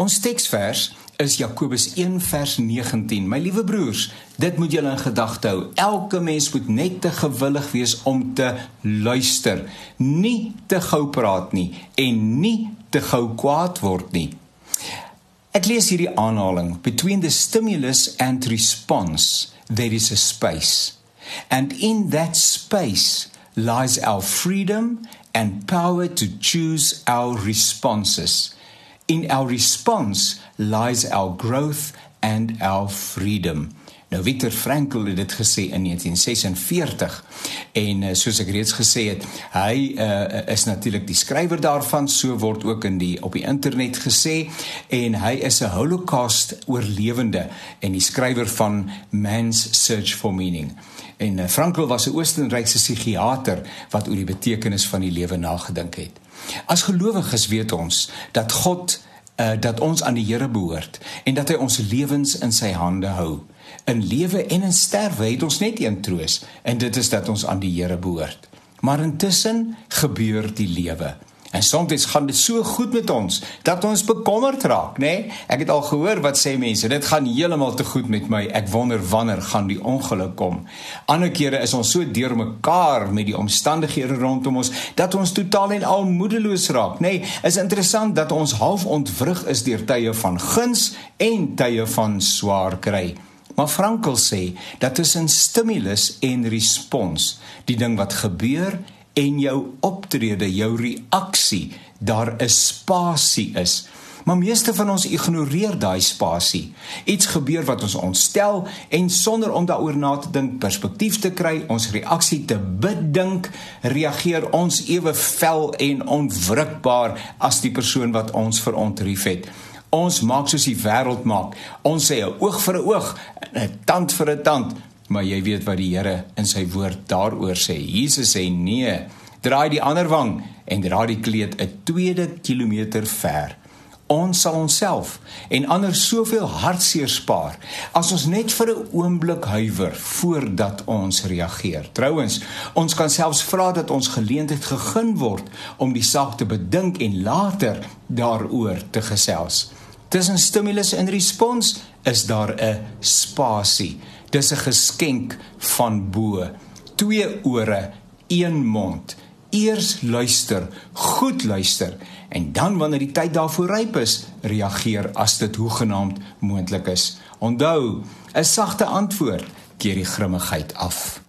Ons teksvers is Jakobus 1 vers 19. My liewe broers, dit moet julle in gedagte hou. Elke mens moet net te gewillig wees om te luister, nie te gou praat nie en nie te gou kwaad word nie. Ek lees hierdie aanhaling: Between the stimulus and response, there is a space. And in that space lies our freedom and power to choose our responses. In our response lies our growth and our freedom. Nou Viktor Frankl het dit gesê in 1946 en uh, soos ek reeds gesê het, hy uh, is natuurlik die skrywer daarvan, so word ook in die op die internet gesê en hy is 'n Holocaust oorlewende en die skrywer van Man's Search for Meaning. En uh, Frankl was 'n Oostenrykse psigiater wat oor die betekenis van die lewe nagedink het. As gelowiges weet ons dat God uh, dat ons aan die Here behoort en dat hy ons lewens in sy hande hou. In lewe en in sterwe het ons net een troos en dit is dat ons aan die Here behoort. Maar intussen gebeur die lewe. En soms gaan dit so goed met ons dat ons bekommerd raak, nê? Nee? Ek het al gehoor wat sê mense, dit gaan heeltemal te goed met my. Ek wonder wanneer gaan die ongeluk kom. Ander kere is ons so deurmekaar met die omstandighede rondom ons dat ons totaal en al moedeloos raak, nê? Nee? Is interessant dat ons half ontwrig is deur tye van guns en tye van swaar kry. Maar Frankl sê dat tussen stimulus en respons, die ding wat gebeur en jou optrede, jou reaksie, daar 'n spasie is. Maar meeste van ons ignoreer daai spasie. Iets gebeur wat ons ontstel en sonder om daaroor na te dink, perspektief te kry, ons reaksie te bedink, reageer ons ewe vel en onwrikbaar as die persoon wat ons verontrief het. Ons maak soos die wêreld maak. Ons sê 'n oog vir 'n oog, 'n tand vir 'n tand, maar jy weet wat die Here in sy woord daaroor sê. Jesus sê nee, draai die ander wang en dra die kleed 'n tweede kilometer ver. Ons sal onsself en ander soveel hartseer spaar as ons net vir 'n oomblik huiwer voordat ons reageer. Trouwens, ons kan selfs vra dat ons geleentheid gegee word om die saak te bedink en later daaroor te gesels. Tussen stimulus en respons is daar 'n spasie. Dis 'n geskenk van bo. Twee ore, een mond. Eers luister, goed luister en dan wanneer die tyd daarvoor ryp is, reageer as dit hoegenaamd moontlik is. Onthou, 'n sagte antwoord keer die grimmigheid af.